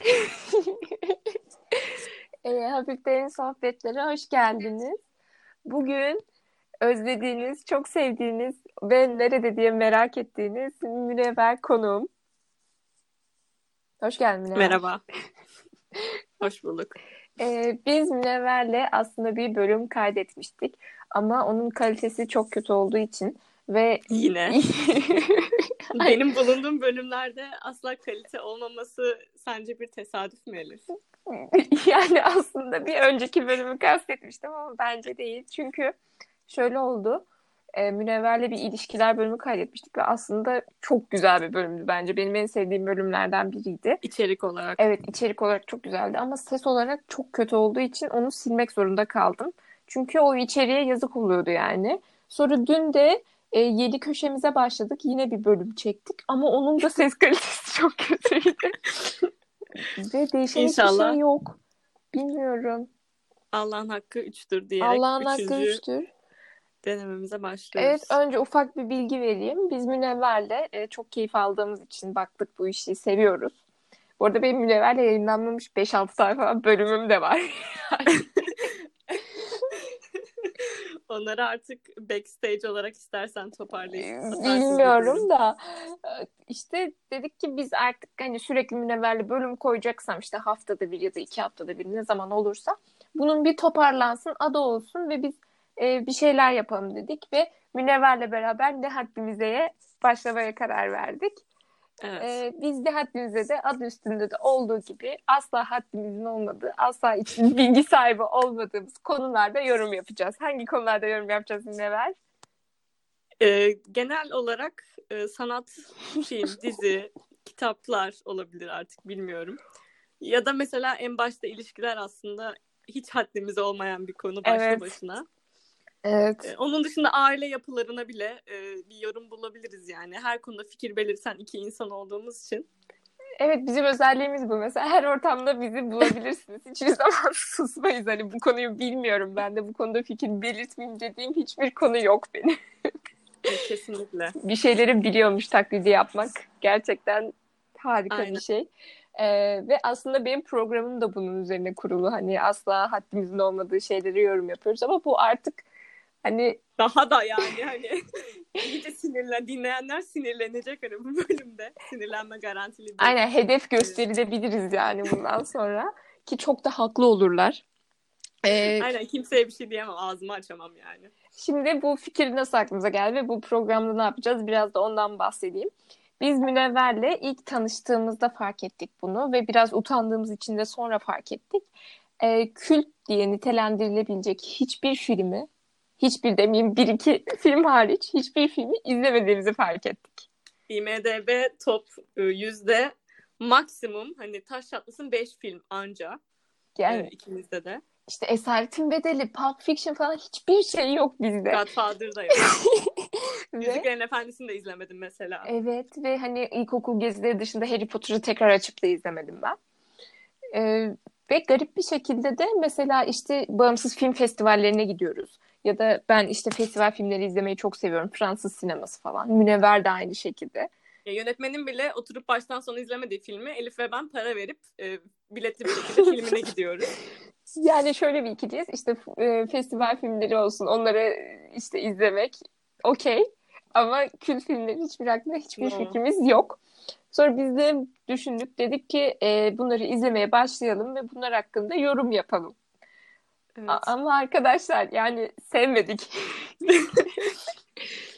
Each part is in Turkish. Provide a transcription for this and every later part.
e, Hafiflerin sohbetlere hoş geldiniz. Bugün özlediğiniz, çok sevdiğiniz ve nerede diye merak ettiğiniz Münevver konuğum. Hoş geldin Münevver. Merhaba. hoş bulduk. E, biz Münevver'le aslında bir bölüm kaydetmiştik ama onun kalitesi çok kötü olduğu için ve Yine. Benim bulunduğum bölümlerde asla kalite olmaması sence bir tesadüf mü Elif? yani aslında bir önceki bölümü kastetmiştim ama bence değil. Çünkü şöyle oldu. E, Münevver'le bir ilişkiler bölümü kaydetmiştik ve aslında çok güzel bir bölümdü bence. Benim en sevdiğim bölümlerden biriydi. İçerik olarak. Evet içerik olarak çok güzeldi ama ses olarak çok kötü olduğu için onu silmek zorunda kaldım. Çünkü o içeriğe yazık oluyordu yani. Sonra dün de e, yedi köşemize başladık. Yine bir bölüm çektik ama onun da ses kalitesi çok kötüydü. Ve değişen İnşallah. hiçbir şey yok. Bilmiyorum. Allah'ın hakkı üçtür diyerek Allah'ın hakkı üçtür. denememize başlıyoruz. Evet önce ufak bir bilgi vereyim. Biz Münevver'le e, çok keyif aldığımız için baktık bu işi seviyoruz. Bu arada benim Münevver'le yayınlanmamış 5-6 tane falan bölümüm de var. Onları artık backstage olarak istersen toparlayıp atarsın Bilmiyorum da e, işte dedik ki biz artık hani sürekli Münevver'le bölüm koyacaksam işte haftada bir ya da iki haftada bir ne zaman olursa bunun bir toparlansın adı olsun ve biz e, bir şeyler yapalım dedik ve Münevver'le beraber Ne Haddimize'ye başlamaya karar verdik. Evet. E, biz Ne Haddimize de adı üstünde de olduğu gibi asla haddimizin olmadığı, asla için bilgi sahibi olmadığımız konularda yorum yapacağız. Hangi konularda yorum yapacağız Münevver? Ee, genel olarak e, sanat, film, dizi, kitaplar olabilir artık bilmiyorum. Ya da mesela en başta ilişkiler aslında hiç haddimize olmayan bir konu başlı Evet. başına. Evet. Onun dışında aile yapılarına bile e, bir yorum bulabiliriz yani. Her konuda fikir belirten iki insan olduğumuz için. Evet bizim özelliğimiz bu. Mesela her ortamda bizi bulabilirsiniz. Hiçbir zaman susmayız. Hani bu konuyu bilmiyorum. Ben de bu konuda fikir belirtmeyeyim dediğim hiçbir konu yok benim. Kesinlikle. Bir şeyleri biliyormuş taklidi yapmak. Gerçekten harika Aynen. bir şey. Ee, ve aslında benim programım da bunun üzerine kurulu. Hani asla haddimizin olmadığı şeyleri yorum yapıyoruz. Ama bu artık hani Daha da yani hani iyice sinirlen dinleyenler sinirlenecek hani bu bölümde. Sinirlenme garantili değil. aynen hedef gösterilebiliriz yani bundan sonra. Ki çok da haklı olurlar. Ee, Aynen kimseye bir şey diyemem. Ağzımı açamam yani. Şimdi bu fikir nasıl aklımıza geldi ve bu programda ne yapacağız? Biraz da ondan bahsedeyim. Biz Münevver'le ilk tanıştığımızda fark ettik bunu ve biraz utandığımız için de sonra fark ettik. Ee, kült diye nitelendirilebilecek hiçbir filmi, hiçbir demeyeyim bir iki film hariç hiçbir filmi izlemediğimizi fark ettik. IMDB top e, yüzde maksimum hani taş çatlasın 5 film anca. Yani e, ikimizde de. işte Esaretin Bedeli, Pulp Fiction falan hiçbir şey yok bizde. Godfather da yok. Yüzüklerin Efendisi'ni de izlemedim mesela. Evet ve hani ilkokul gezileri dışında Harry Potter'ı tekrar açıp da izlemedim ben. Ee, ve garip bir şekilde de mesela işte bağımsız film festivallerine gidiyoruz. Ya da ben işte festival filmleri izlemeyi çok seviyorum. Fransız sineması falan. Münevver de aynı şekilde. Ya, yönetmenin bile oturup baştan sona izlemediği filmi Elif ve ben para verip e, biletli bir şekilde filmine gidiyoruz. Yani şöyle bir ikiliyiz. İşte e, festival filmleri olsun. Onları işte izlemek okey. Ama kült filmleri hiçbir hakkında hiçbir No. fikrimiz yok. Sonra biz de düşündük. Dedik ki e, bunları izlemeye başlayalım ve bunlar hakkında yorum yapalım. Evet. A- Ama arkadaşlar yani sevmedik.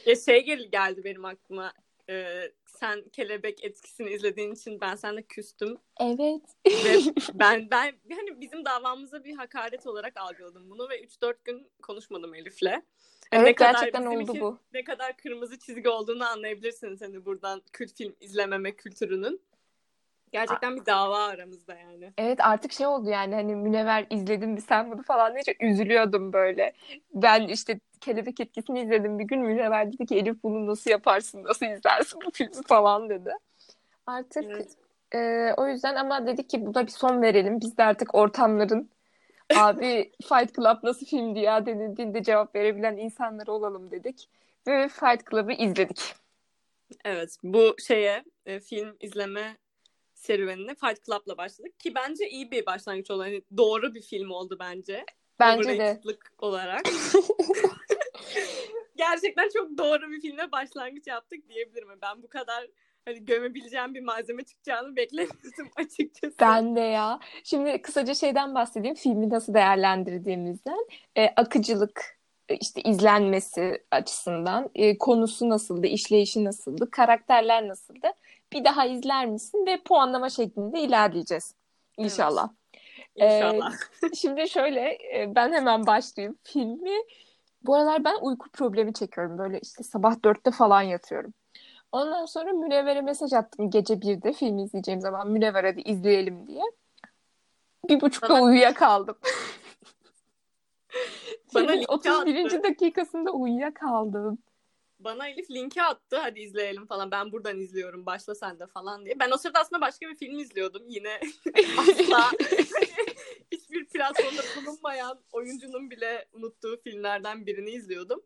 Ya şey gel geldi benim aklıma. E, sen kelebek etkisini izlediğin için ben seninle küstüm Evet. ve ben ben hani bizim davamıza bir hakaret olarak algıladım bunu ve 3-4 gün konuşmadım Elif'le. Yani Evet ne kadar gerçekten oldu bu. Ne kadar kırmızı çizgi olduğunu anlayabilirsiniz hani buradan kült film izlememe kültürünün. Gerçekten bir dava aramızda yani. Evet artık şey oldu yani hani Münevver izledin mi sen bunu falan deyince üzülüyordum böyle. Ben işte Kelebek Etkisi'ni izledim bir gün Münevver dedi ki Elif bunu nasıl yaparsın nasıl izlersin bu filmi falan dedi. Artık Evet. e, o yüzden ama dedik ki buna bir son verelim. Biz de artık ortamların abi Fight Club nasıl filmdi ya denildiğinde cevap verebilen insanlar olalım dedik. Ve Fight Club'ı izledik. Evet, bu şeye e, film izleme serüvenine Fight Club'la başladık. Ki bence iyi bir başlangıç oldu. Hani doğru bir film oldu bence. Bence de. olarak. Gerçekten çok doğru bir filme başlangıç yaptık diyebilirim. Ben bu kadar hani gömebileceğim bir malzeme çıkacağını beklemiyordum açıkçası. Ben de ya. Şimdi kısaca şeyden bahsedeyim. Filmi nasıl değerlendirdiğimizden. E, akıcılık, işte izlenmesi açısından e, konusu nasıldı, işleyişi nasıldı, karakterler nasıldı? Bir daha izler misin ve puanlama şeklinde ilerleyeceğiz. İnşallah. Evet. İnşallah. Ee, şimdi şöyle e, ben hemen başlayayım. Filmi bu aralar ben uyku problemi çekiyorum. Böyle işte sabah dörtte falan yatıyorum. Ondan sonra Münevver'e mesaj attım gece birde film izleyeceğim zaman. Münevver hadi izleyelim diye. Bir buçukta Bana... uyuyakaldım. Bana Filmin 31. Attı. dakikasında uyuyakaldım. Bana Elif linki attı. Hadi izleyelim falan. Ben buradan izliyorum. Başla sen de falan diye. Ben o sırada aslında başka bir film izliyordum. Yine asla hiçbir platformda bulunmayan oyuncunun bile unuttuğu filmlerden birini izliyordum.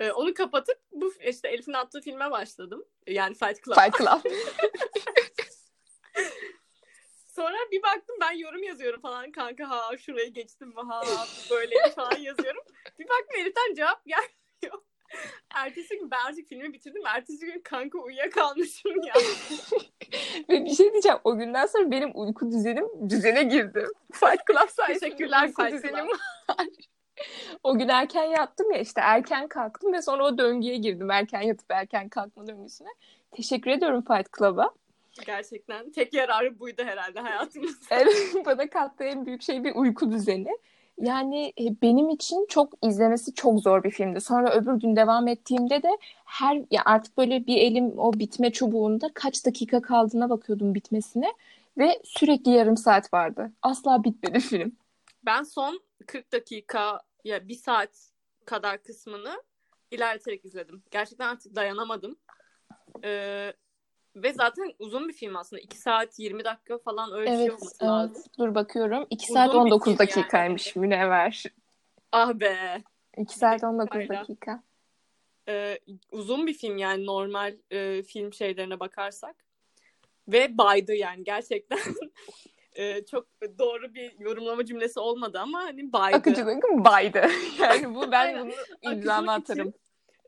Ee, onu kapatıp bu işte Elif'in attığı filme başladım. Yani Fight Club. Fight Club. Sonra bir baktım ben yorum yazıyorum falan kanka ha şurayı geçtim mi ha böyle falan yazıyorum. Bir baktım Elif'ten cevap gelmiyor. Ertesi gün ben artık filmi bitirdim. Ertesi gün kanka uyuyakalmışım ya. Ve bir şey diyeceğim. O günden sonra benim uyku düzenim düzene girdi. Fight Club sayesinde Teşekkürler uyku Fight düzenim var. o gün erken yattım ya işte erken kalktım ve sonra o döngüye girdim. Erken yatıp erken kalkma döngüsüne. Teşekkür ediyorum Fight Club'a. Gerçekten. Tek yararı buydu herhalde hayatımızda. evet, bana kattığı en büyük şey bir uyku düzeni. Yani e, benim için çok izlemesi çok zor bir filmdi. Sonra öbür gün devam ettiğimde de her ya artık böyle bir elim o bitme çubuğunda kaç dakika kaldığına bakıyordum bitmesine ve sürekli yarım saat vardı. Asla bitmedi film. Ben son 40 dakika ya bir saat kadar kısmını ilerleterek izledim. Gerçekten artık dayanamadım. Ee, ve zaten uzun bir film aslında. 2 saat 20 dakika falan öyle evet, bir şey olması evet. lazım. Dur bakıyorum. 2 uzun saat 19 dakikaymış yani. Münevver. Ah be. 2 saat 19 Aynen. dakika. Ee, uzun bir film yani normal e, film şeylerine bakarsak. Ve baydı yani gerçekten. e, çok doğru bir yorumlama cümlesi olmadı ama hani baydı. Akıcılık baydı. yani bu ben bunu imzama atarım. Için,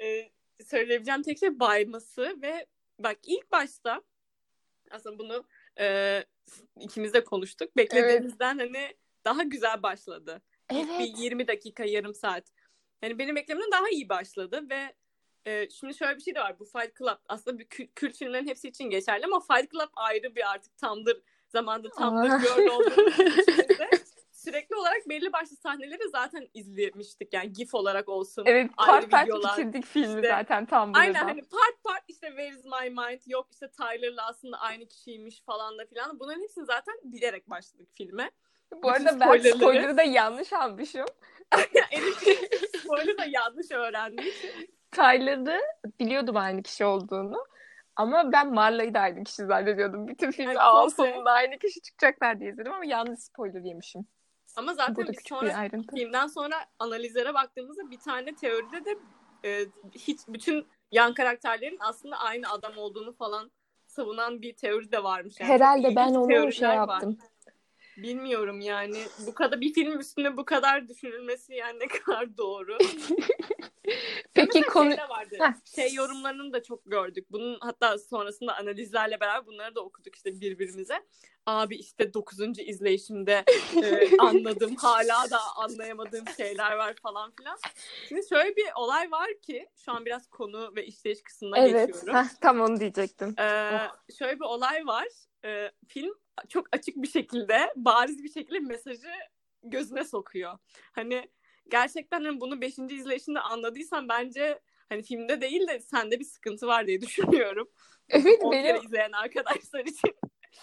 e, söyleyebileceğim tek şey bayması ve bak ilk başta aslında bunu e, ikimiz de konuştuk. Beklediğimizden evet. hani daha güzel başladı. Evet. Bir 20 dakika, yarım saat. Yani benim beklemimden daha iyi başladı ve e, şimdi şöyle bir şey de var. Bu Fight Club aslında bir kült, kült filmlerin hepsi için geçerli ama Fight Club ayrı bir artık tamdır zamanda tamdır girl olduğunu sürekli olarak belli başlı sahneleri zaten izlemiştik yani gif olarak olsun. Evet part part bitirdik filmi işte, zaten tam burada. Aynen hani part part işte Where is my mind yok işte Tyler'la aslında aynı kişiymiş falan da filan. Bunların hepsini zaten bilerek başladık filme. Bu arada ben spoiler'ı da yanlış almışım. Elif spoiler'ı da yanlış öğrenmiş. Tyler'ı biliyordum aynı kişi olduğunu. Ama ben Marla'yı da aynı kişi zannediyordum. Bütün filmi yani, sonunda aynı kişi çıkacaklar diye izledim ama yanlış spoiler yemişim. Ama zaten biz sonra filmden sonra analizlere baktığımızda bir tane teoride de e, hiç bütün yan karakterlerin aslında aynı adam olduğunu falan savunan bir teori de varmış. Yani Herhalde ben onu şey yaptım. Var. Bilmiyorum yani bu kadar bir film üstünde bu kadar düşünülmesi yani ne kadar doğru. Peki konu şey yorumlarını da çok gördük. Bunun hatta sonrasında analizlerle beraber bunları da okuduk işte birbirimize. Abi işte dokuzuncu izleyişimde e, anladım. Hala da anlayamadığım şeyler var falan filan. Şimdi şöyle bir olay var ki şu an biraz konu ve işleyiş kısmına evet. geçiyorum. Evet. Tam onu diyecektim. Ee, oh. Şöyle bir olay var. Ee, film çok açık bir şekilde, bariz bir şekilde mesajı gözüne sokuyor. Hani gerçekten hani bunu beşinci izleyişinde anladıysan bence hani filmde değil de sende bir sıkıntı var diye düşünüyorum. Evet benim izleyen arkadaşlar için.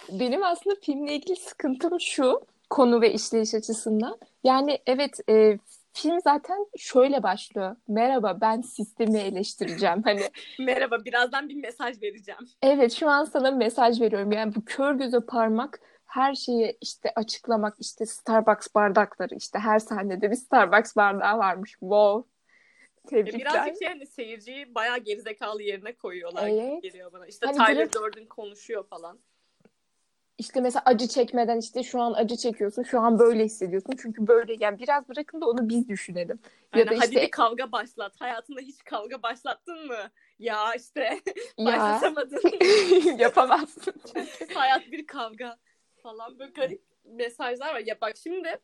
Benim aslında filmle ilgili sıkıntım şu konu ve işleyiş açısından. Yani evet e, film zaten şöyle başlıyor. Merhaba ben sistemi eleştireceğim. Hani merhaba birazdan bir mesaj vereceğim. Evet şu an sana mesaj veriyorum. Yani bu kör göze parmak her şeyi işte açıklamak işte Starbucks bardakları işte her sahnede bir Starbucks bardağı varmış. Wow. Tebrikler. Birazcık şey hani seyirciyi bayağı gerizekalı yerine koyuyorlar evet. geliyor bana. İşte hani Tyler direkt... Durden konuşuyor falan. İşte mesela acı çekmeden işte şu an acı çekiyorsun. Şu an böyle hissediyorsun. Çünkü böyle yani biraz bırakın da onu biz düşünelim. Ya da işte... hadi bir kavga başlat. Hayatında hiç kavga başlattın mı? Ya işte ya. başlatamadın. Yapamazsın. Hayat bir kavga falan böyle garip mesajlar var. Ya bak şimdi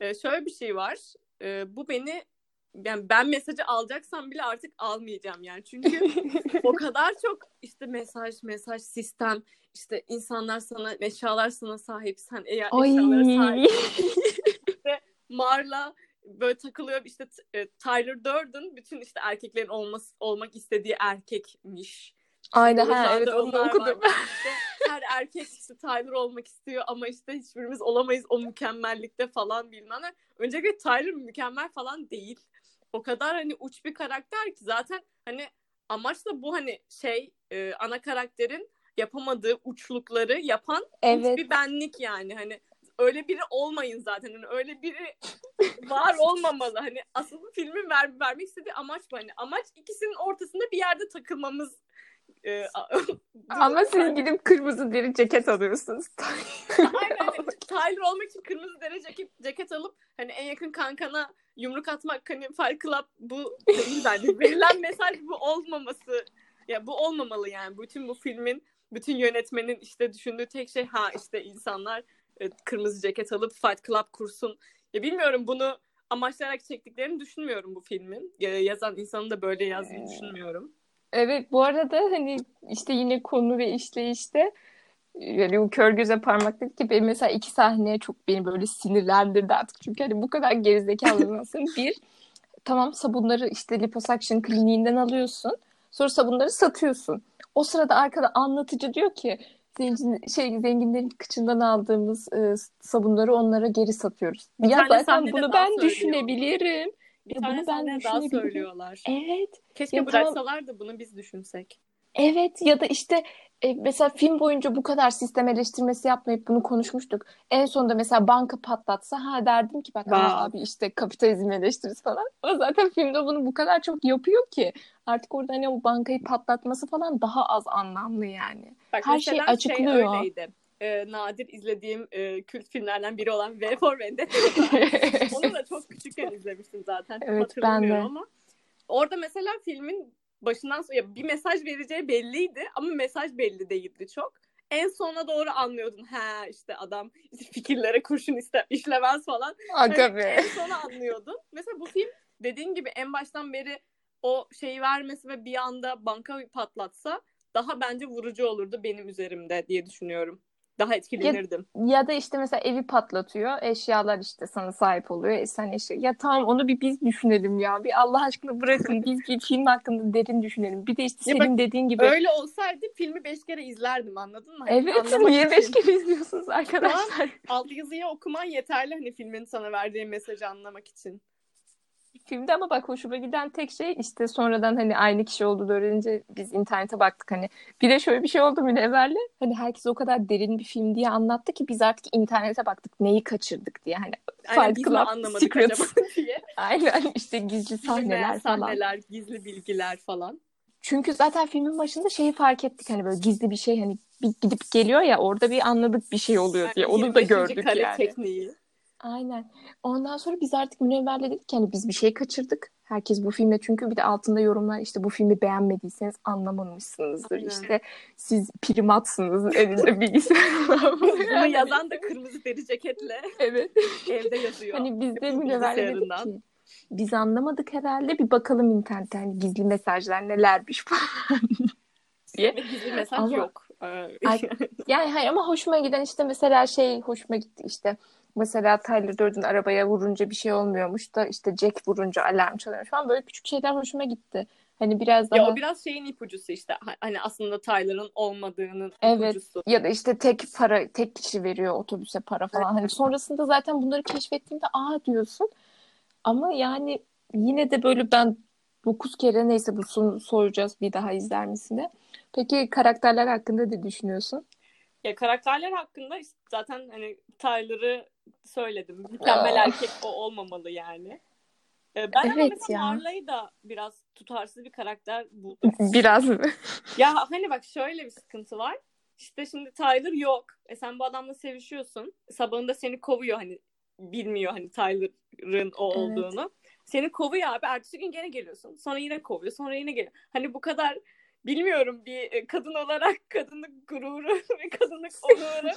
e, şöyle bir şey var. E, bu beni yani ben mesajı alacaksam bile artık almayacağım yani. Çünkü o kadar çok işte mesaj, mesaj, sistem, işte insanlar sana, eşyalar sana sahip, sen eğer eşyalara sahip. işte Marla böyle takılıyor işte e, Tyler Durden bütün işte erkeklerin olması olmak istediği erkekmiş. Aynen ha evet onu okudum. İşte her erkek işte Tyler olmak istiyor ama işte hiçbirimiz olamayız o mükemmellikte falan bilmem ne. Öncelikle Tyler mükemmel falan değil o kadar hani uç bir karakter ki zaten hani amaç da bu hani şey e, ana karakterin yapamadığı uçlukları yapan evet. bir benlik yani. Hani öyle biri olmayın zaten. Hani öyle biri var olmamalı. Hani asıl filmin ver, vermek istediği amaç bu. Hani amaç ikisinin ortasında bir yerde takılmamız e, Ama siz gidip kırmızı deri ceket alıyorsunuz. Aynen. Tyler olmak için kırmızı deri ceket, ceket alıp hani en yakın kankana yumruk atmak hani Fight Club bu değil bence. Verilen mesaj bu olmaması. Ya bu olmamalı yani. Bütün bu filmin bütün yönetmenin işte düşündüğü tek şey ha işte insanlar e, kırmızı ceket alıp Fight Club kursun. Ya bilmiyorum bunu amaçlayarak çektiklerini düşünmüyorum bu filmin. Ya, yazan insanın da böyle yazdığını düşünmüyorum. Evet bu arada hani işte yine konu ve işleyişte yani bu kör göze parmak dedi ki benim mesela iki sahneye çok beni böyle sinirlendirdi artık. Çünkü hani bu kadar gerizekalı nasıl? Bir, tamam sabunları işte liposuction kliniğinden alıyorsun. Sonra sabunları satıyorsun. O sırada arkada anlatıcı diyor ki zengin, şey zenginlerin kıçından aldığımız e, sabunları onlara geri satıyoruz. Bir ya zaten bunu ben söylüyor. düşünebilirim. Bir ya tane bunu ben daha söylüyorlar. Evet. Keşke ya bıraksalar da bunu biz düşünsek. Evet ya da işte e, mesela film boyunca bu kadar sistem eleştirmesi yapmayıp bunu konuşmuştuk. En sonunda mesela banka patlatsa ha derdim ki bak abi işte kapitalizm eleştirisi falan. O zaten filmde bunu bu kadar çok yapıyor ki artık orada hani o bankayı patlatması falan daha az anlamlı yani. Bak, Her şey, şey açıklıyor. Şey öyleydi. Ee, nadir izlediğim e, kült filmlerden biri olan V for Vendetta. Onu da çok küçükken izlemiştim zaten. Evet ben de. Ama orada mesela filmin başından sonra bir mesaj vereceği belliydi ama mesaj belli değildi çok. En sona doğru anlıyordun. Ha işte adam fikirlere kurşun iste, işlemez falan. Aga hani En sona anlıyordun. Mesela bu film dediğin gibi en baştan beri o şeyi vermesi ve bir anda banka patlatsa daha bence vurucu olurdu benim üzerimde diye düşünüyorum daha etkilenirdim. Ya, ya da işte mesela evi patlatıyor. Eşyalar işte sana sahip oluyor. E sen eşya. Ya tamam onu bir biz düşünelim ya. Bir Allah aşkına bırakın biz bir film hakkında derin düşünelim. Bir de işte ya senin bak, dediğin gibi. Öyle olsaydı filmi beş kere izlerdim anladın mı? Hani evet niye beş kere izliyorsunuz arkadaşlar? Alt yazıyı okuman yeterli hani filmin sana verdiği mesajı anlamak için filmde ama bak hoşuma giden tek şey işte sonradan hani aynı kişi olduğunu öğrenince biz internete baktık hani bir de şöyle bir şey oldu Münevver'le hani herkes o kadar derin bir film diye anlattı ki biz artık internete baktık neyi kaçırdık diye hani Aynen, Fight Club, Secrets diye. Aynen işte gizli sahneler falan. sahneler, gizli bilgiler falan. Çünkü zaten filmin başında şeyi fark ettik hani böyle gizli bir şey hani bir gidip geliyor ya orada bir anladık bir şey oluyor diye. Onu da gördük kare yani. tekniği. Aynen. Ondan sonra biz artık Münevver'le dedik ki hani biz bir şey kaçırdık. Herkes bu filmde çünkü bir de altında yorumlar işte bu filmi beğenmediyseniz anlamamışsınızdır. Aynen. İşte siz primatsınız elinde bilgisayar falan. Bunu yazan da kırmızı deri ceketle evet. evde yazıyor. Hani biz de Münevver'le dedik ki biz anlamadık herhalde bir bakalım internette hani gizli mesajlar nelermiş falan diye. gizli mesaj ama, yok. Yani hayır ama hoşuma giden işte mesela şey hoşuma gitti işte Mesela Tyler Durden arabaya vurunca bir şey olmuyormuş da işte Jack vurunca alarm çalıyormuş falan böyle küçük şeyler hoşuma gitti. Hani biraz daha... Ya o biraz şeyin ipucusu işte. Hani aslında Tyler'ın olmadığının evet. ipucusu. Ya da işte tek para, tek kişi veriyor otobüse para falan. Evet. Hani sonrasında zaten bunları keşfettiğinde aa diyorsun. Ama yani yine de böyle ben 9 kere neyse bu sonu soracağız bir daha izler misin de. Peki karakterler hakkında ne düşünüyorsun? Ya karakterler hakkında zaten hani Tyler'ı söyledim. Mükemmel erkek o olmamalı yani. Ee, ben evet ama mesela ya. Marla'yı da biraz tutarsız bir karakter buldum. Biraz mı? ya hani bak şöyle bir sıkıntı var. işte şimdi Tyler yok. E sen bu adamla sevişiyorsun. Sabahında seni kovuyor hani bilmiyor hani Tyler'ın o Evet. olduğunu. Seni kovuyor abi. Ertesi gün gene geliyorsun. Sonra yine kovuyor. Sonra yine geliyor. Hani bu kadar bilmiyorum bir e, kadın olarak kadınlık gururu ve kadınlık onuru.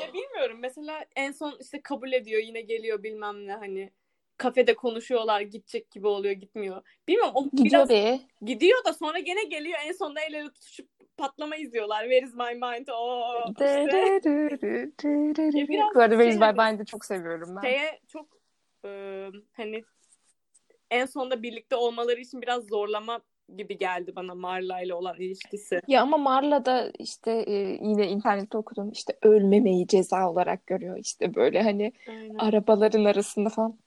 Ya bilmiyorum. Mesela en son işte kabul ediyor. Yine geliyor bilmem ne hani kafede konuşuyorlar gidecek gibi oluyor gitmiyor. Bilmiyorum o Gidiyor biraz be. gidiyor da sonra gene geliyor en sonunda el ele tutuşup patlama izliyorlar. Where is my mind? Oo, işte biraz Bu arada Where is şey My Mind'ı çok seviyorum ben. şeye çok e, hani en sonunda birlikte olmaları için biraz zorlama gibi geldi bana Marla ile olan ilişkisi. Ya ama Marla da işte e, yine internette okudum işte ölmemeyi ceza olarak görüyor işte böyle hani Aynen. arabaların arasında falan.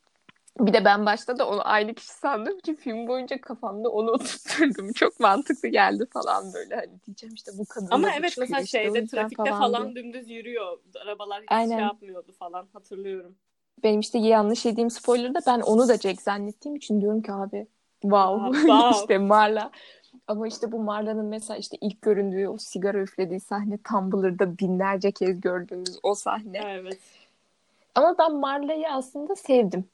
Bir de ben başta da onu aynı kişi sandım ki film boyunca kafamda onu oturtturdum. Çok mantıklı geldi falan böyle hani diyeceğim işte bu kadın Ama evet mesela işte şeyde trafikte falan falan diye. dümdüz yürüyor. Arabalar hiç Aynen. şey yapmıyordu falan hatırlıyorum. Benim işte yanlış yediğim spoiler'da ben onu da Jack zannettiğim için diyorum ki abi wow, Aa, wow. işte Marla. Ama işte bu Marla'nın mesela işte ilk göründüğü o sigara üflediği sahne Tumblr'da binlerce kez gördüğümüz o sahne. Evet. Ama ben Marla'yı aslında sevdim.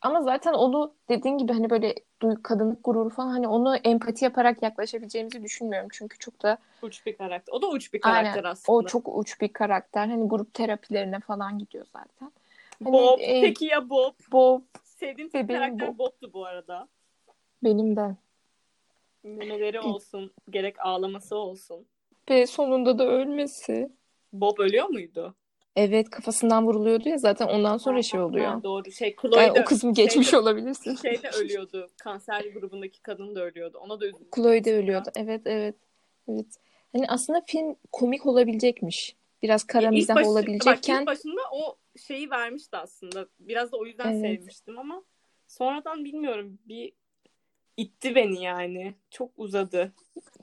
Ama zaten onu dediğin gibi hani böyle kadınlık gururu falan hani onu empati yaparak yaklaşabileceğimizi düşünmüyorum. Çünkü çok da Uç bir karakter. O da uç bir karakter aynen aslında. o çok uç bir karakter. Hani grup terapilerine falan gidiyor zaten. Hani Bob. e, Peki ya Bob? Bob Sevdiğim tek karakter Bob. Bob'tu bu arada. Benim de. Memeleri olsun, gerek ağlaması olsun. Ve sonunda da ölmesi. Bob ölüyor muydu? Evet kafasından vuruluyordu ya zaten ondan sonra şey Ha, oluyor. doğru. Şey Chloe Yani de, o kısmı geçmiş şeyde, olabilirsin. şeyde ölüyordu. Kanser grubundaki kadın da ölüyordu. Ona da üzüldüm. Chloe de ölüyordu. Evet evet. Evet. Hani aslında film komik olabilecekmiş. Biraz kara mizah başı- Bak olabilecekken ilk başında o şeyi vermişti aslında. Biraz da o yüzden Evet. sevmiştim ama sonradan bilmiyorum bir itti beni yani. Çok uzadı.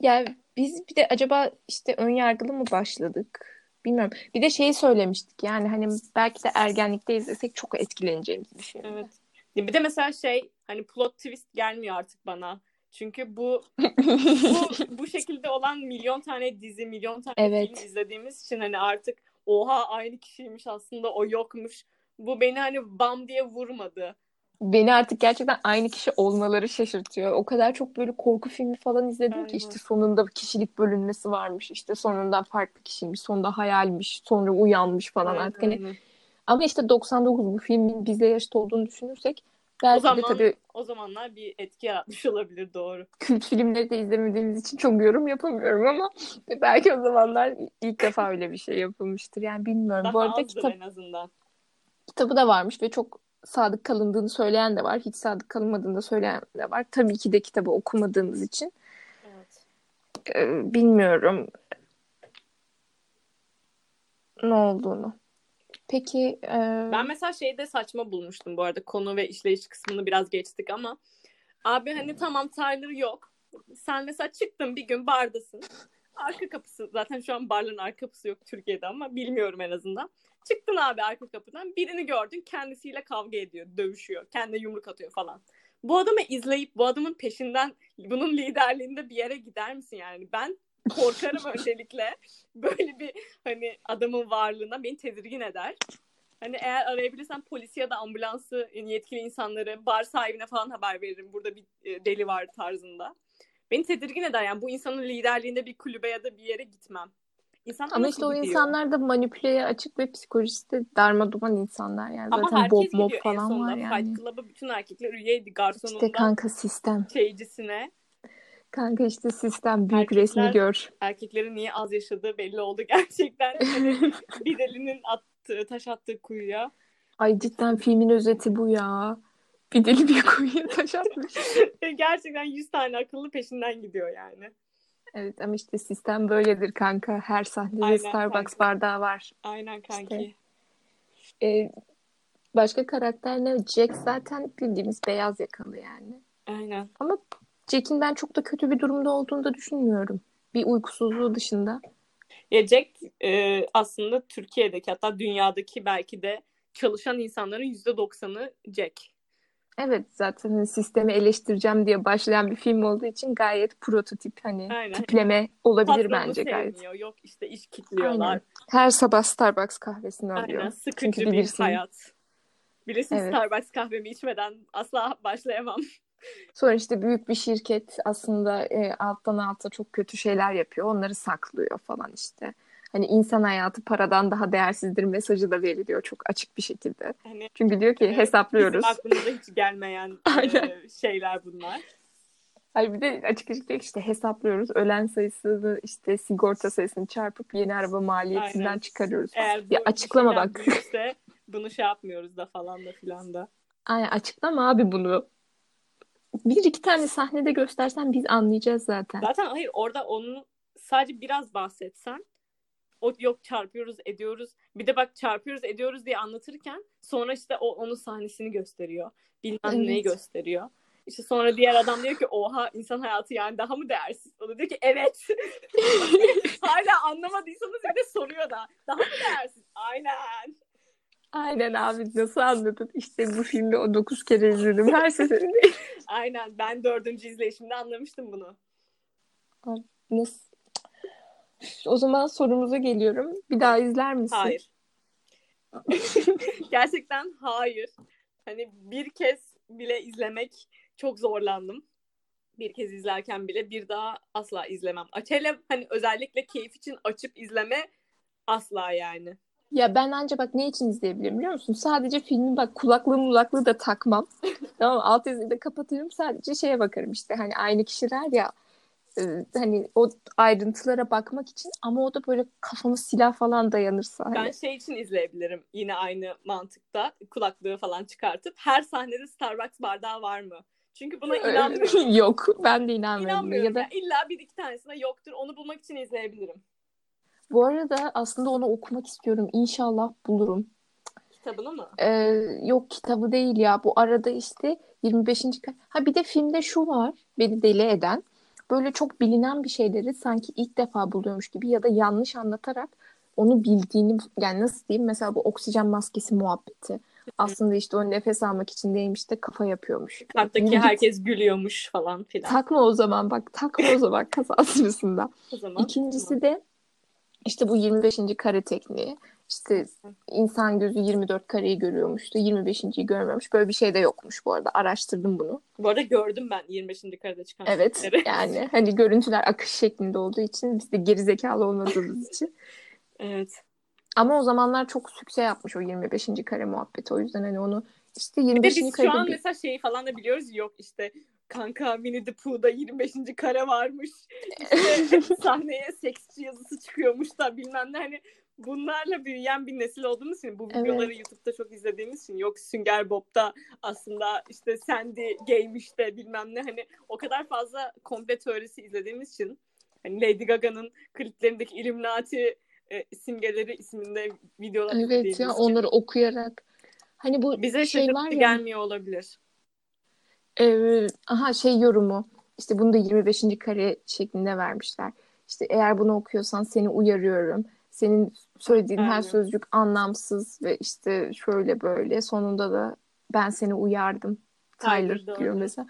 ya biz bir de acaba işte ön yargılı mı başladık? Bilmiyorum. Bir de şeyi söylemiştik yani hani belki de ergenlikte izlesek çok etkileneceğimizi düşünüyorum. Evet. Ya Bir de mesela şey hani plot twist gelmiyor artık bana. Çünkü bu bu bu şekilde olan milyon tane dizi, milyon tane Evet. film izlediğimiz için hani artık oha aynı kişiymiş aslında o yokmuş. Bu beni hani bam diye vurmadı. Beni artık gerçekten aynı kişi olmaları şaşırtıyor. O kadar çok böyle korku filmi falan izledim Aynen. ki işte sonunda kişilik bölünmesi varmış. İşte sonunda farklı kişiymiş, sonunda hayalmiş, sonra uyanmış falan Aynen, artık hani. Ama işte 99 bu filmin bizle yaşıt olduğunu düşünürsek O belki de zaman tabii o zamanlar bir etki yaratmış olabilir doğru. kült filmleri de izlemediğimiz için çok yorum yapamıyorum ama belki o zamanlar ilk defa öyle bir şey yapılmıştır. Yani bilmiyorum. Daha Bu arada azdır kitap, en azından. kitabı da varmış ve çok sadık kalındığını söyleyen de var. Hiç sadık kalınmadığını da söyleyen de var. Tabii ki de kitabı okumadığımız için Evet. e, bilmiyorum ne olduğunu. Peki e, Ben mesela şeyi de saçma bulmuştum bu arada. Konu ve işleyiş kısmını biraz geçtik ama. Abi hani tamam Tyler yok. Sen mesela çıktın bir gün bardasın. Arka kapısı zaten şu an barların arka kapısı yok Türkiye'de ama bilmiyorum en azından. Çıktın abi arka kapıdan birini gördün kendisiyle kavga ediyor, dövüşüyor, kendine yumruk atıyor falan. Bu adamı izleyip bu adamın peşinden bunun liderliğinde bir yere gider misin yani? Ben korkarım öncelikle. Böyle bir hani adamın varlığına beni tedirgin eder. Hani eğer arayabilirsem polisi ya da ambulansı yani yetkili insanları bar sahibine falan haber veririm. Burada bir e, deli var tarzında. Beni tedirgin eder yani bu insanın liderliğinde bir kulübe ya da bir yere gitmem. İnsanlar ama işte o gidiyor? insanlar da manipüleye açık ve psikolojisi de darmaduman insanlar yani. Ama Zaten herkes Bob gidiyor en falan sonunda. var yani. Fight Club'a bütün erkekler üyeydi garsonundan İşte kanka sistem. şeycisine. Kanka işte sistem büyük Erkekler- resmi gör. Erkeklerin niye az yaşadığı belli oldu gerçekten. Hani bir delinin attığı, taş attığı kuyuya. Ay cidden filmin özeti bu ya. Bir deli bir kuyuya taş atmış. gerçekten 100 tane akıllı peşinden gidiyor yani. Evet ama işte sistem böyledir kanka. Her sahnede Aynen Starbucks kanka. bardağı var. Aynen kanki. Ee, başka karakter ne? Jack zaten bildiğimiz beyaz yakalı yani. Aynen. Ama Jack'in ben çok da kötü bir durumda olduğunu da düşünmüyorum. Bir uykusuzluğu dışında. Ya Jack e, aslında Türkiye'deki hatta dünyadaki belki de çalışan insanların %90'ı Jack. Evet zaten hani sistemi eleştireceğim diye başlayan bir film olduğu için gayet prototip hani Aynen. tipleme olabilir Patronu bence gayet. sevmiyor. Yok işte iş kitliyorlar. Aynen. Her sabah Starbucks kahvesini alıyor. Aynen. Sıkıcı Çünkü bir bilirsin. hayat. Bilirsin Evet. Starbucks kahvemi içmeden asla başlayamam. Sonra işte büyük bir şirket aslında e, alttan alta çok kötü şeyler yapıyor. Onları saklıyor falan işte. Hani insan hayatı paradan daha değersizdir mesajı da veriliyor çok açık bir şekilde. Hani Çünkü diyor ki Evet, hesaplıyoruz. bizim aklımıza hiç gelmeyen e, şeyler bunlar. Hayır bir de açık açık işte hesaplıyoruz. Ölen sayısını işte sigorta sayısını çarpıp yeni araba maliyetinden Aynen. çıkarıyoruz. falan. Eğer Ya açıklama bak. büyükse bunu şey yapmıyoruz da falan da filan da. Aynen açıklama abi bunu. Bir iki tane sahnede göstersen biz anlayacağız zaten. Zaten hayır orada onu sadece biraz bahsetsen o yok çarpıyoruz ediyoruz. Bir de bak çarpıyoruz ediyoruz diye anlatırken sonra işte o onun sahnesini gösteriyor. Bilmem neyi Evet. gösteriyor. İşte sonra diğer adam diyor ki oha insan hayatı yani daha mı değersiz? O da diyor ki evet. Hala anlamadıysanız bir de soruyor da. Daha mı değersiz? Aynen. Aynen abi nasıl anladın? İşte bu filmi o dokuz kere izledim her seferinde. Aynen. Ben dördüncü izleyişimde anlamıştım bunu. Nasıl? O zaman sorumuza geliyorum. Bir daha izler misin? Hayır. Gerçekten hayır. Hani bir kez bile izlemek çok zorlandım. Bir kez izlerken bile bir daha asla izlemem. Açele hani özellikle keyif için açıp izleme asla yani. Ya ben anca bak ne için izleyebilirim biliyor musun? Sadece filmi bak kulaklığı mulaklığı da takmam. tamam mı? Alt yazıyı da kapatırım. Sadece şeye bakarım işte hani aynı kişiler ya e, hani o ayrıntılara bakmak için ama o da böyle kafama silah falan dayanırsa hani. Ben şey için izleyebilirim yine aynı mantıkta kulaklığı falan çıkartıp her sahnede Starbucks bardağı var mı? Çünkü buna inanmıyorum. Yok ben de inanmıyorum. İnanmıyorum. Ya da Ya İlla bir iki tanesine yoktur. Onu bulmak için izleyebilirim. bu arada aslında onu okumak istiyorum. İnşallah bulurum. Kitabını mı? Ee, yok kitabı değil ya. Bu arada işte 25. ka- Ha bir de filmde şu var beni deli eden. Böyle çok bilinen bir şeyleri sanki ilk defa buluyormuş gibi ya da yanlış anlatarak onu bildiğini yani nasıl diyeyim mesela bu oksijen maskesi muhabbeti. Aslında işte o nefes almak için değilmiş de kafa yapıyormuş. Git. herkes gülüyormuş falan filan. Takma o zaman bak takma o zaman kaza sırasında. O zaman İkincisi de işte bu 25. kare tekniği. İşte insan gözü 24 kareyi görüyormuş da 25.yi görmüyormuş. Böyle bir şey de yokmuş bu arada. Araştırdım bunu. Bu arada gördüm ben 25. karede çıkan Evet şeyleri. yani hani görüntüler akış şeklinde olduğu için biz de gerizekalı olmadığımız için. Evet. Ama o zamanlar çok sükse yapmış o 25. kare muhabbeti. O yüzden hani onu işte Bir de 25. biz şu an bir... mesela şeyi falan da biliyoruz yok işte kanka Winnie the Pooh'da 25. kare varmış. İşte sahneye seksçi yazısı çıkıyormuş da bilmem ne hani bunlarla büyüyen bir nesil olduğumuz için bu Evet. videoları YouTube'da çok izlediğimiz için yok Sünger Bob'da aslında işte Sandy gaymiş de bilmem ne hani o kadar fazla komple teorisi izlediğimiz için hani Lady Gaga'nın kliplerindeki Illuminati e, simgeleri isminde videolar izlediğimiz Evet ya için onları okuyarak hani bu bize şey var ya gelmiyor olabilir. Ee, aha şey yorumu işte bunu da 25. kare şeklinde vermişler. İşte eğer bunu okuyorsan seni uyarıyorum. Senin söylediğin her Aynen. sözcük anlamsız ve işte şöyle böyle. Sonunda da ben seni uyardım. Tyler Tyler diyor mesela.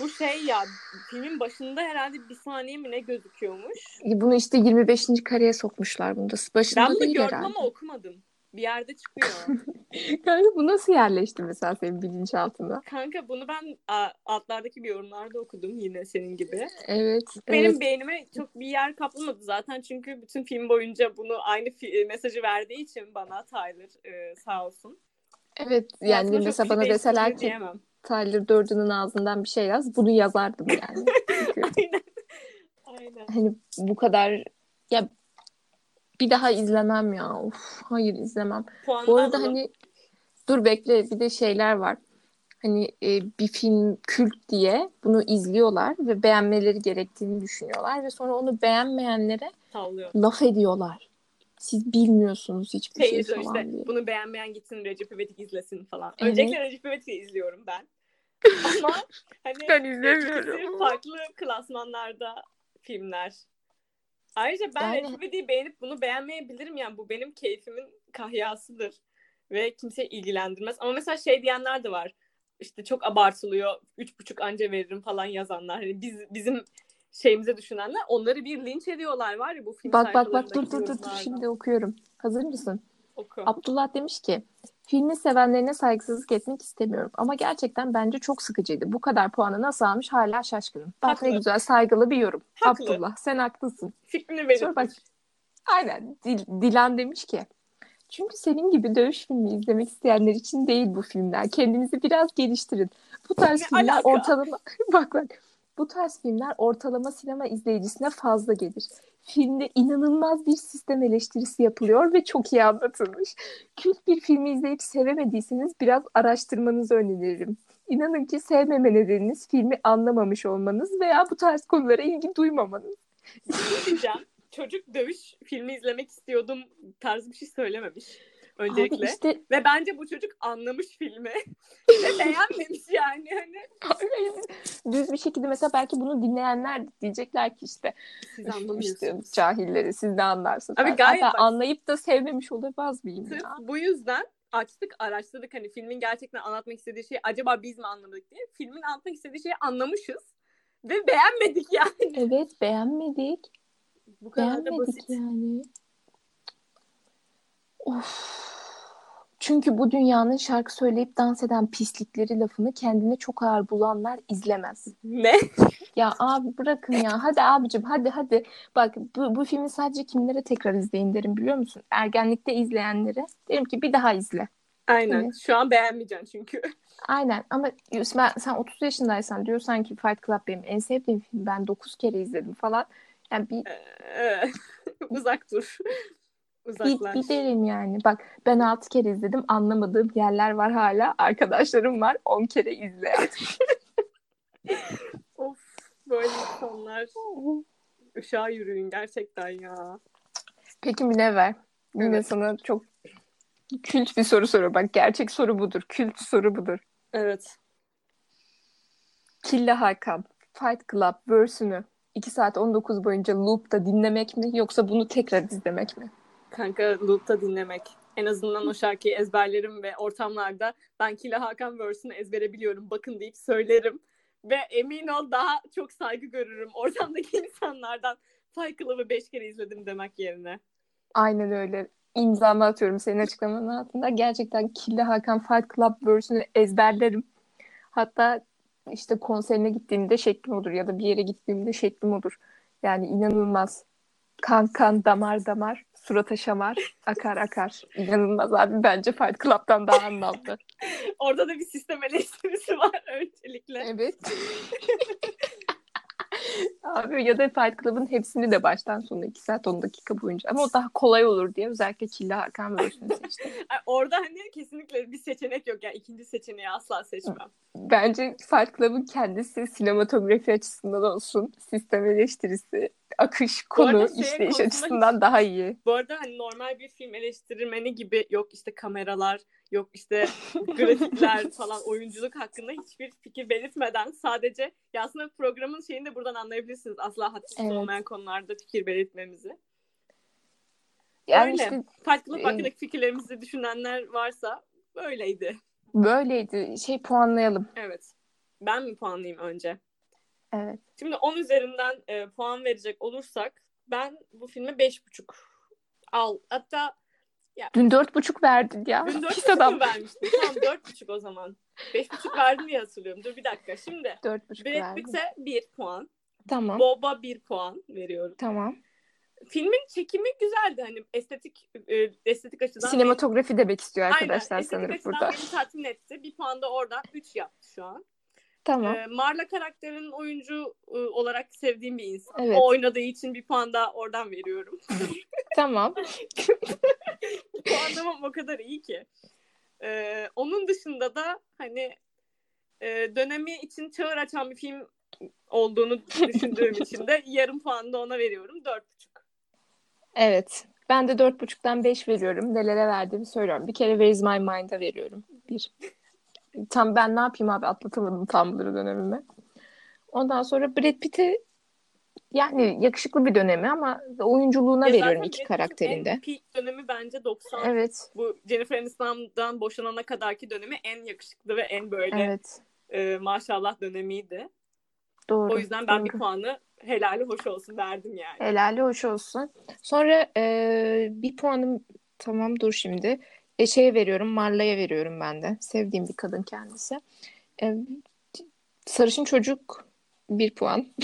Bu şey ya filmin başında herhalde bir saniye mi ne gözüküyormuş. Bunu işte 25. kareye sokmuşlar bunu da. Başında Ben bunu gördüm herhalde. ama okumadım. Bir yerde çıkıyor. Kanka bu nasıl yerleşti mesela senin bilinçaltına? Kanka bunu ben a, altlardaki bir yorumlarda okudum yine senin gibi. Evet. Benim evet. beynime çok bir yer kaplamadı zaten çünkü bütün film boyunca bunu aynı fi- mesajı verdiği için bana Tyler e, sağ olsun. Evet yani çok mesela bana deseler ki diyemem. Tyler Durden'ın ağzından bir şey yaz bunu yazardım yani. Aynen. Aynen. hani bu kadar ya bir daha izlemem ya. Of, hayır izlemem. Puanını Bu arada alalım. hani dur bekle bir de şeyler var. Hani e, bir film kült diye bunu izliyorlar ve beğenmeleri gerektiğini düşünüyorlar ve sonra onu beğenmeyenlere tavlıyor. laf ediyorlar. Siz bilmiyorsunuz hiçbir Şey şey yazıyor falan işte diye. bunu beğenmeyen gitsin Recep İvedik izlesin falan. Evet. Öncelikle Recep İvedik'i izliyorum ben. Ama hani Ben ikisi farklı klasmanlarda filmler. Ayrıca ben Yani- İvedik'i beğenip bunu beğenmeyebilirim yani bu benim keyfimin kahyasıdır. ve kimse ilgilendirmez. Ama mesela şey diyenler de var. İşte çok abartılıyor. Üç buçuk anca veririm falan yazanlar. Hani biz bizim şeyimize düşünenler onları bir linç ediyorlar var ya bu film Bak bak bak dur dur dur şimdi okuyorum. Hazır mısın? Oku. Abdullah demiş ki filmi sevenlerine saygısızlık etmek istemiyorum ama gerçekten bence çok sıkıcıydı. Bu kadar puanı nasıl almış hala şaşkınım. Bak ne Haklı. güzel saygılı bir yorum. Haklı. Abdullah sen haklısın. Fikrini Sonra bak belirtmiş. aynen Dil- Dilan demiş ki çünkü senin gibi dövüş filmi izlemek isteyenler için değil bu filmler. Kendinizi biraz geliştirin. Bu tarz Ne filmler alaka? ortalama bak bak bu tarz filmler ortalama sinema izleyicisine fazla gelir. Filmde inanılmaz bir sistem eleştirisi yapılıyor ve çok iyi anlatılmış. Kült bir filmi izleyip sevemediyseniz biraz araştırmanızı öneririm. İnanın ki sevmeme nedeniniz filmi anlamamış olmanız veya bu tarz konulara ilgi duymamanız. diyeceğim. Çocuk dövüş filmi izlemek istiyordum tarzı bir şey söylememiş. Öncelikle. Abi işte Ve bence bu çocuk anlamış filmi. Ve beğenmemiş yani. Hani düz bir şekilde mesela belki bunu dinleyenler diyecekler ki işte siz "Üf, işte anlamıyorsunuz. cahilleri siz ne anlarsınız. Abi Ben gayet bak- anlayıp da sevmemiş olamaz mıyım Sırf ya? bu yüzden açtık araştırdık hani filmin gerçekten anlatmak istediği şeyi acaba biz mi anlamadık diye. Filmin anlatmak istediği şeyi anlamışız. Ve beğenmedik yani. Evet beğenmedik. Bu kadar da Beğenmedik basit. yani. Of. Çünkü bu dünyanın şarkı söyleyip dans eden pislikleri lafını kendine çok ağır bulanlar izlemez. Ne? Ya abi bırakın ya. Hadi abicim hadi hadi. Bak bu, bu filmi sadece kimlere tekrar izleyin derim biliyor musun? Ergenlikte izleyenlere. Derim ki bir daha izle. Aynen. Evet. Şu an beğenmeyeceksin çünkü. Aynen ama ben, sen 30 yaşındaysan diyorsan ki Fight Club benim en sevdiğim film. Ben 9 kere izledim falan. Yani bir, Ee, Uzak dur. Uzaklaş. bir derim yani. Bak ben 6 kere izledim. Anlamadığım yerler var hala. Arkadaşlarım var 10 kere izle. Of böyle insanlar ışığa yürüyün gerçekten ya. Peki Münevver. Yine Evet. sana çok kült bir soru soruyorum. Bak gerçek soru budur. Kült soru budur. Evet. Killa Hakan, Fight Club versiyonu 2 saat 19 boyunca loop'ta dinlemek mi yoksa bunu tekrar izlemek mi? Kanka loop'ta dinlemek. En azından o şarkıyı ezberlerim ve ortamlarda ben Killa Hakan verse'ünü ezbere biliyorum bakın deyip söylerim. Ve emin ol daha çok saygı görürüm ortamdaki insanlardan. Fight Club'ı 5 kere izledim demek yerine. Aynen öyle. İmzamı atıyorum senin açıklamanın altında. Gerçekten Killa Hakan Fight Club versiyonu ezberlerim. Hatta işte konserine gittiğimde şeklim olur ya da bir yere gittiğimde şeklim olur. Yani inanılmaz. Kan kan damar damar surata şamar akar akar. İnanılmaz abi bence Fight Club'dan daha anlamlı. Orada da bir sistem eleştirisi var öncelikle. Evet. Abi ya da Fight Club'ın hepsini de baştan sona 2 saat 10 dakika boyunca. Ama o daha kolay olur diye özellikle Killa Hakan versiyonu seçtim. Orada hani kesinlikle bir seçenek yok. Yani ikinci seçeneği asla seçmem. Bence Fight Club'ın kendisi sinematografi açısından olsun, sistem eleştirisi, akış, konu, şey işleyiş açısından daha iyi. Bu arada hani normal bir film eleştirmeni gibi yok işte kameralar, yok işte grafikler falan oyunculuk hakkında hiçbir fikir belirtmeden sadece ya aslında programın şeyini de buradan anlayabilirsiniz. Asla hadsız Evet. olmayan konularda fikir belirtmemizi. Yani Öyle. işte Club e- hakkındaki fikirlerimizi düşünenler varsa böyleydi. böyleydi. Şey puanlayalım. Evet. Ben mi puanlayayım önce? Evet. Şimdi 10 üzerinden e, puan verecek olursak ben bu filme 5,5 al. Hatta Dün dört buçuk verdin ya. dün Pis 4,5 adam. vermiştim? Tamam 4,5 o zaman. 5,5 verdim diye hatırlıyorum. Dur bir dakika. Şimdi Dört buçuk Brad. Pitt'e 1 puan. Tamam. Bob'a 1 puan veriyorum. Tamam. Filmin çekimi güzeldi. Hani estetik e, estetik açıdan Sinematografi demek istiyor arkadaşlar Aynen, estetik sanırım açıdan burada. beni tatmin etti. Bir puan da oradan 3 yaptı şu an. Tamam. Ee, Marla karakterinin oyuncu e, olarak sevdiğim bir insan. Evet. O oynadığı için bir puan daha oradan veriyorum. Tamam. Puanlamam o kadar iyi ki. Ee, onun dışında da hani e, dönemi için çağır açan bir film olduğunu düşündüğüm için de yarım puan da ona veriyorum. Dört buçuk. Evet. Ben de dört buçuktan beş veriyorum. Nelere verdiğimi söylüyorum. Bir kere Where is my mind'a veriyorum. Bir. Tam ben ne yapayım abi atlatamadım Tumblr dönemimi. Ondan sonra Brad Pitt'e Yani yakışıklı bir dönemi ama oyunculuğuna Ya veriyorum iki Brad karakterinde. En peak dönemi bence 90. Evet. Bu Jennifer Aniston'dan boşanana kadarki dönemi en yakışıklı ve en böyle Evet. e, maşallah dönemiydi. Doğru. O yüzden ben bir doğru. puanı helali hoş olsun verdim yani. Helali hoş olsun. Sonra e, bir puanım tamam dur şimdi. E, şeye veriyorum Marla'ya veriyorum ben de. Sevdiğim bir kadın kendisi. E, sarışın çocuk bir puan.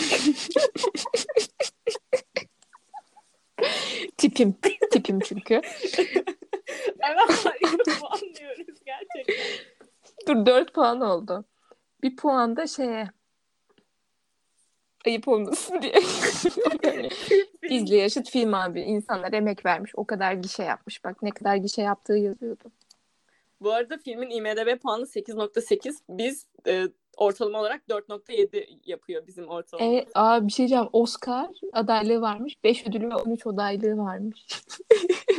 Tipim. Tipim çünkü. Evet puanlıyoruz gerçekten. Dur dört puan oldu. Bir puan da şeye ayıp olmasın diye. Yani İzle yaşıt film abi. İnsanlar emek vermiş. O kadar gişe yapmış. Bak ne kadar gişe yaptığı yazıyordu. Bu arada filmin IMDB puanı 8.8. Biz e, ortalama olarak 4.7 yapıyor bizim ortalama. Evet, aa bir şey diyeceğim. Oscar adaylığı varmış. 5 ödülü ve 13 adaylığı varmış.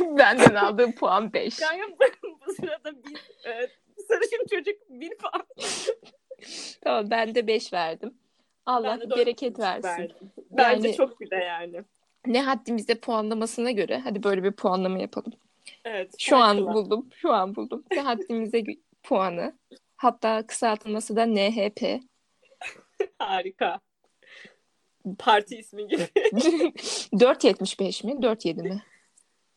Benden aldığım puan 5. Yani bu, sırada bir e, sarışın çocuk bir puan. Tamam ben de 5 verdim. Allah dört bereket versin. verdim. Bence Yani- çok bile yani. Ne haddimizde puanlamasına göre hadi böyle bir puanlama yapalım. Evet. Şu an farklı. buldum. Şu an buldum. Ne haddimize puanı. Hatta kısaltılması da NHP. Harika. Parti ismi gibi. 4.75 mi? 4.7 mi?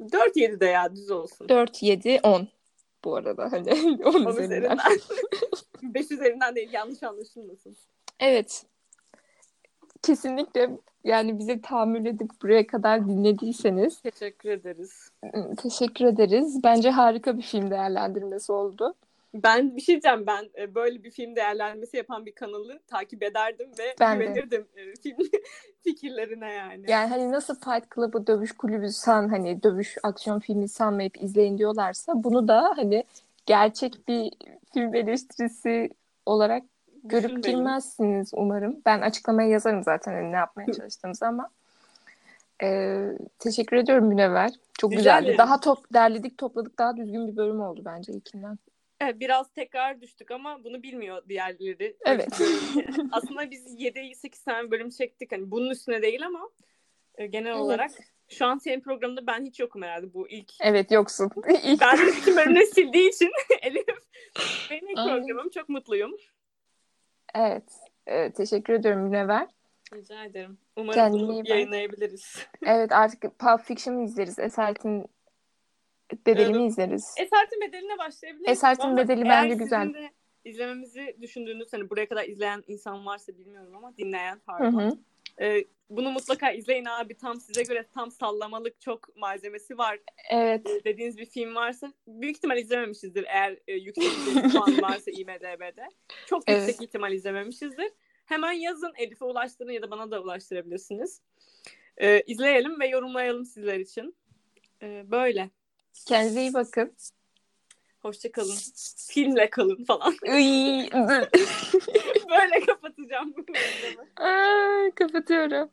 4-7 de ya düz olsun. 4, 7, 10 bu arada hani 10 10 üzerinden. üzerinden. 5 üzerinden değil yanlış anlaşılmasın. Evet. Kesinlikle yani bize tahammül edip buraya kadar dinlediyseniz Teşekkür ederiz. teşekkür ederiz. Bence harika bir film değerlendirmesi oldu. Ben bir şey diyeceğim ben e, böyle bir film değerlendirmesi yapan bir kanalı takip ederdim ve Ben güvenirdim e, film fikirlerine yani. Yani hani nasıl Fight Club'ı dövüş kulübü san hani dövüş aksiyon filmi sanmayıp izleyin diyorlarsa bunu da hani gerçek bir film eleştirisi olarak görüp Düşünmeyin. girmezsiniz umarım. Ben açıklamaya yazarım zaten hani ne yapmaya çalıştığımızı ama Ee, teşekkür ediyorum Münevver. Çok Rica güzeldi. ederim. Daha top derledik topladık daha düzgün bir bölüm oldu bence ilkinden. Evet, biraz tekrar düştük ama bunu bilmiyor diğerleri. Evet. Aslında biz 7-8 tane bölüm çektik. Hani bunun üstüne değil ama e, genel Evet. olarak şu an senin programında ben hiç yokum herhalde bu ilk. Evet yoksun. İlk- Ben de bütün bölümleri sildiği için Elif benim ilk Aynen. programım. Çok mutluyum. Evet. Ee, teşekkür ediyorum Münevver. Rica ederim. Umarım Kendine bunu yayınlayabiliriz. Evet artık Pulp Fiction'ı izleriz. Esaretin bedelini Evet. izleriz. Esaretin bedeline başlayabiliriz. Esaretin Ama Bedeli bence güzel. de izlememizi düşündüğünüz hani buraya kadar izleyen insan varsa bilmiyorum ama dinleyen Hı pardon. hı. Ee, bunu mutlaka izleyin abi. Tam size göre tam sallamalık çok malzemesi var Evet. Ee, dediğiniz bir film varsa büyük ihtimal izlememişizdir eğer e, yüksek bir puan varsa IMDB'de. Çok Evet. yüksek ihtimal izlememişizdir. Hemen yazın Elif'e ulaştırın ya da bana da ulaştırabilirsiniz. Ee, izleyelim ve yorumlayalım sizler için. Ee, böyle. Kendinize iyi bakın. Hoşçakalın. Filmle kalın falan. Böyle kapatacağım bu bölümü. Kapatıyorum.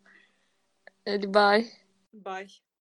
Hadi bye. Bye.